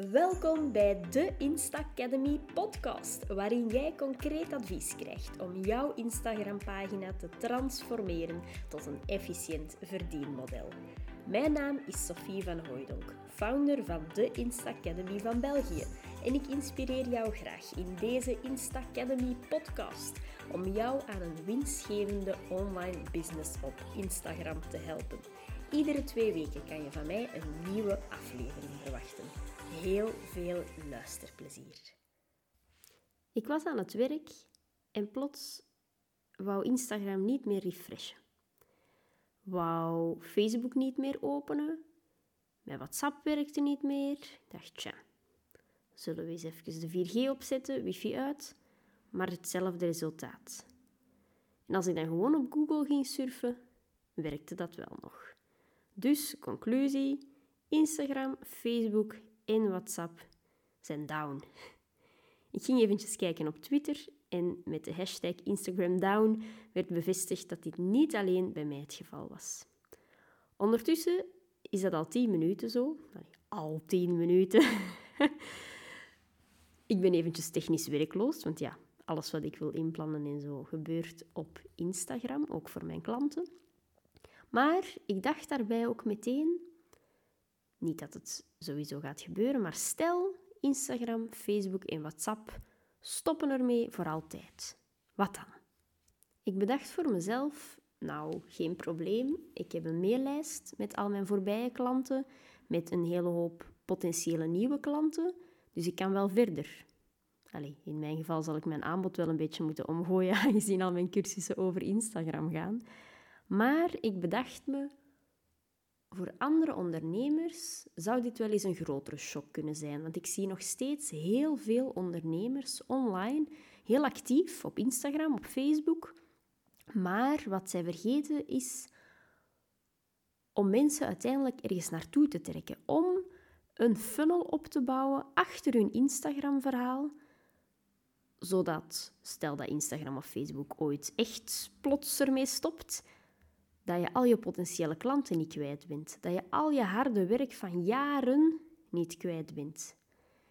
Welkom bij de Insta Academy podcast, waarin jij concreet advies krijgt om jouw Instagram-pagina te transformeren tot een efficiënt verdienmodel. Mijn naam is Sophie van Hooydonk, founder van de Insta Academy van België. En ik inspireer jou graag in deze Insta Academy podcast om jou aan een winstgevende online business op Instagram te helpen. Iedere twee weken kan je van mij een nieuwe aflevering verwachten heel veel luisterplezier. Ik was aan het werk en plots wou Instagram niet meer refreshen. Wou Facebook niet meer openen. Mijn WhatsApp werkte niet meer. Ik dacht, tja, zullen we eens even de 4G opzetten, wifi uit, maar hetzelfde resultaat. En als ik dan gewoon op Google ging surfen, werkte dat wel nog. Dus, conclusie, Instagram, Facebook en WhatsApp zijn down. Ik ging eventjes kijken op Twitter en met de hashtag Instagram down werd bevestigd dat dit niet alleen bij mij het geval was. Ondertussen is dat al 10 minuten zo. al 10 minuten. ik ben eventjes technisch werkloos, want ja, alles wat ik wil inplannen en zo gebeurt op Instagram, ook voor mijn klanten. Maar ik dacht daarbij ook meteen, niet dat het sowieso gaat gebeuren, maar stel Instagram, Facebook en WhatsApp stoppen ermee voor altijd. Wat dan? Ik bedacht voor mezelf, nou, geen probleem. Ik heb een maillijst met al mijn voorbije klanten, met een hele hoop potentiële nieuwe klanten, dus ik kan wel verder. Allee, in mijn geval zal ik mijn aanbod wel een beetje moeten omgooien, aangezien al mijn cursussen over Instagram gaan. Maar ik bedacht me, voor andere ondernemers zou dit wel eens een grotere shock kunnen zijn. Want ik zie nog steeds heel veel ondernemers online, heel actief op Instagram, op Facebook. Maar wat zij vergeten is om mensen uiteindelijk ergens naartoe te trekken. Om een funnel op te bouwen achter hun Instagram-verhaal. Zodat, stel dat Instagram of Facebook ooit echt plots ermee stopt, dat je al je potentiële klanten niet kwijt bent. Dat je al je harde werk van jaren niet kwijt bent.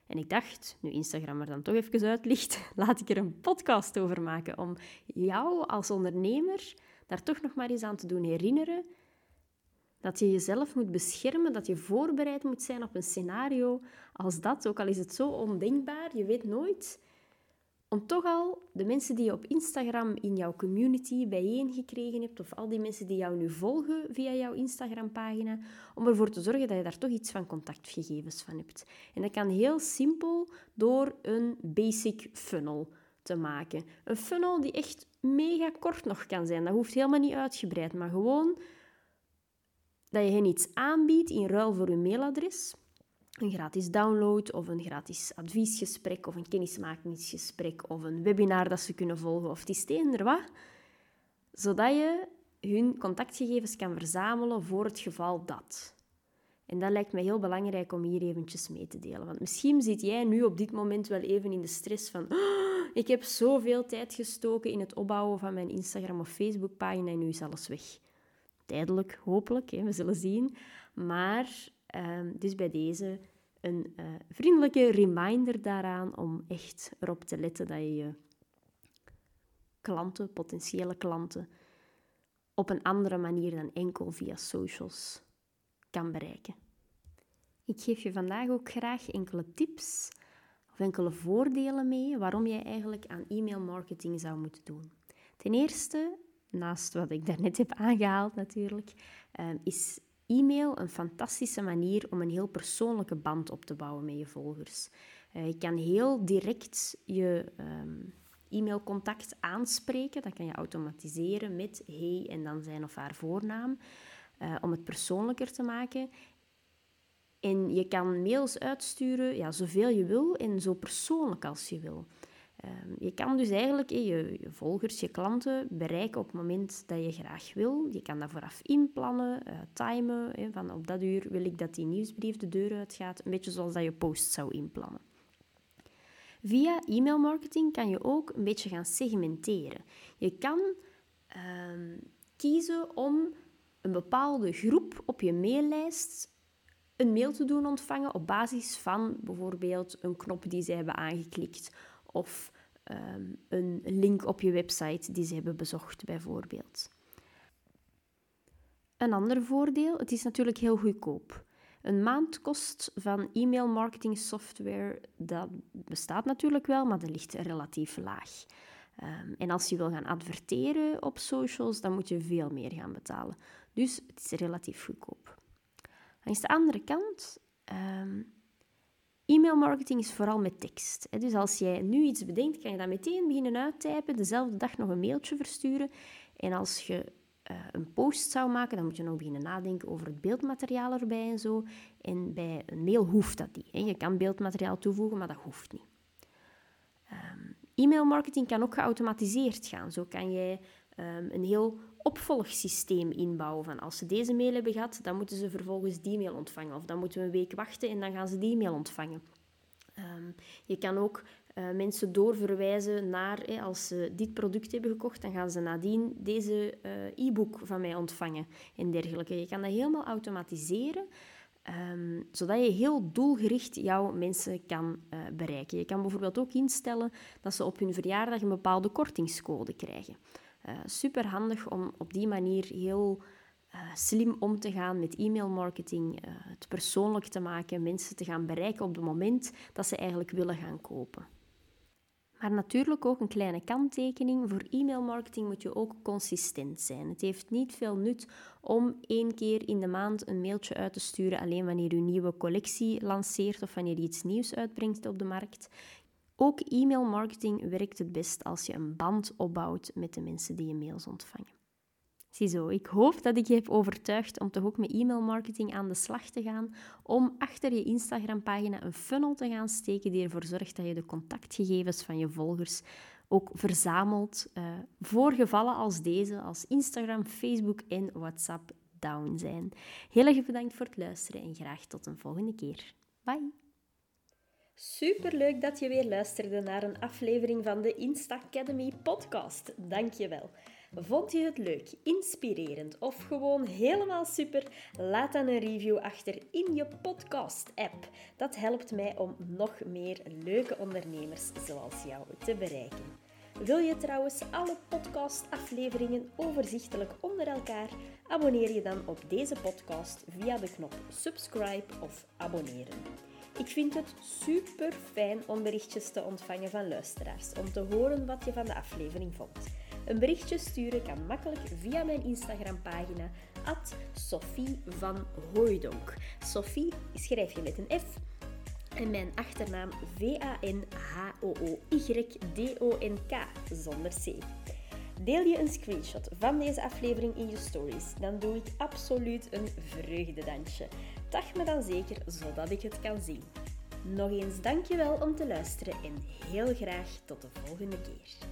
En ik dacht, nu Instagram er dan toch even uitlicht, laat ik er een podcast over maken om jou als ondernemer daar toch nog maar eens aan te doen herinneren dat je jezelf moet beschermen, dat je voorbereid moet zijn op een scenario als dat, ook al is het zo ondenkbaar, je weet nooit om toch al de mensen die je op Instagram in jouw community bijeengekregen hebt, of al die mensen die jou nu volgen via jouw Instagram-pagina, om ervoor te zorgen dat je daar toch iets van contactgegevens van hebt. En dat kan heel simpel door een basic funnel te maken. Een funnel die echt mega kort nog kan zijn. Dat hoeft helemaal niet uitgebreid, maar gewoon dat je hen iets aanbiedt in ruil voor hun mailadres een gratis download of een gratis adviesgesprek of een kennismakingsgesprek of een webinar dat ze kunnen volgen of het is er wat, zodat je hun contactgegevens kan verzamelen voor het geval dat. En dat lijkt mij heel belangrijk om hier eventjes mee te delen. Want misschien zit jij nu op dit moment wel even in de stress van oh, ik heb zoveel tijd gestoken in het opbouwen van mijn Instagram of Facebook pagina en nu is alles weg. Tijdelijk, hopelijk, hè, we zullen zien. Maar Ehm, dus bij deze een uh, vriendelijke reminder daaraan om echt erop te letten dat je je klanten, potentiële klanten, op een andere manier dan enkel via socials kan bereiken. Ik geef je vandaag ook graag enkele tips of enkele voordelen mee waarom jij eigenlijk aan e-mail marketing zou moeten doen. Ten eerste, naast wat ik daarnet heb aangehaald natuurlijk, ehm, is e-mail een fantastische manier om een heel persoonlijke band op te bouwen met je volgers. Uh, je kan heel direct je um, e-mailcontact aanspreken. Dat kan je automatiseren met hey en dan zijn of haar voornaam. Uh, om het persoonlijker te maken. En je kan mails uitsturen, ja, zoveel je wil en zo persoonlijk als je wil. Ehm, je kan dus eigenlijk je, volgers, je klanten bereiken op het moment dat je graag wil. Je kan dat vooraf inplannen, uh, timen. van op dat uur wil ik dat die nieuwsbrief de deur uitgaat. Een beetje zoals dat je post zou inplannen. Via e-mailmarketing kan je ook een beetje gaan segmenteren. Je kan uh, kiezen om een bepaalde groep op je maillijst een mail te doen ontvangen op basis van bijvoorbeeld een knop die ze hebben aangeklikt of ehm, een link op je website die ze hebben bezocht, bijvoorbeeld. Een ander voordeel, het is natuurlijk heel goedkoop. Een maandkost van e-mail marketing software, dat bestaat natuurlijk wel, maar dat ligt relatief laag. Um, en als je wil gaan adverteren op socials, dan moet je veel meer gaan betalen. Dus het is relatief goedkoop. Langs de andere kant, um, e-mail marketing is vooral met tekst. Dus als jij nu iets bedenkt, kan je dat meteen beginnen uittypen, dezelfde dag nog een mailtje versturen. En als je uh, een post zou maken, dan moet je nog beginnen nadenken over het beeldmateriaal erbij en zo. En bij een mail hoeft dat niet. Je kan beeldmateriaal toevoegen, maar dat hoeft niet. Um, e-mail marketing kan ook geautomatiseerd gaan. Zo kan jij um, een heel opvolgsysteem inbouwen. Van als ze deze mail hebben gehad, dan moeten ze vervolgens die mail ontvangen. Of dan moeten we een week wachten en dan gaan ze die mail ontvangen. Um, je kan ook uh, mensen doorverwijzen naar, als ze dit product hebben gekocht, dan gaan ze nadien deze uh, e-book van mij ontvangen en dergelijke. Je kan dat helemaal automatiseren, um, zodat je heel doelgericht jouw mensen kan uh, bereiken. Je kan bijvoorbeeld ook instellen dat ze op hun verjaardag een bepaalde kortingscode krijgen. Super handig om op die manier heel slim om te gaan met e-mailmarketing, het persoonlijk te maken, mensen te gaan bereiken op het moment dat ze eigenlijk willen gaan kopen. Maar natuurlijk ook een kleine kanttekening. Voor e-mailmarketing moet je ook consistent zijn. Het heeft niet veel nut om één keer in de maand een mailtje uit te sturen alleen wanneer je een nieuwe collectie lanceert of wanneer je iets nieuws uitbrengt op de markt. Ook e-mailmarketing werkt het best als je een band opbouwt met de mensen die je mails ontvangen. Ziezo, ik hoop dat ik je heb overtuigd om toch ook met e-mailmarketing aan de slag te gaan, om achter je Instagram-pagina een funnel te gaan steken die ervoor zorgt dat je de contactgegevens van je volgers ook verzamelt uh, voor gevallen als deze, als Instagram, Facebook en WhatsApp down zijn. Heel erg bedankt voor het luisteren en graag tot een volgende keer. Bye! Superleuk dat je weer luisterde naar een aflevering van de Insta Academy podcast. Dank je wel. Vond je het leuk, inspirerend of gewoon helemaal super? Laat dan een review achter in je podcast-app. Dat helpt mij om nog meer leuke ondernemers zoals jou te bereiken. Wil je trouwens alle podcast-afleveringen overzichtelijk onder elkaar? Abonneer je dan op deze podcast via de knop subscribe of abonneren. Ik vind het super fijn om berichtjes te ontvangen van luisteraars, om te horen wat je van de aflevering vond. Een berichtje sturen kan makkelijk via mijn Instagram-pagina Sophie van Hooidonk. Sophie schrijf je met een F en mijn achternaam V-A-N-H-O-O-Y-D-O-N-K zonder C. Deel je een screenshot van deze aflevering in je stories, dan doe ik absoluut een vreugdedansje. Tag me dan zeker, zodat ik het kan zien. Nog eens dankjewel om te luisteren en heel graag tot de volgende keer.